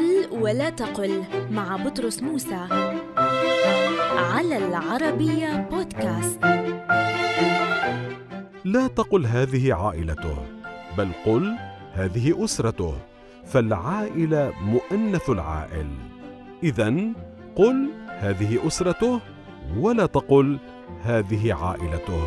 قل ولا تقل مع بطرس موسى. على العربية بودكاست. لا تقل هذه عائلته بل قل هذه أسرته. فالعائله مؤنث العائل. اذا قل هذه أسرته ولا تقل هذه عائلته.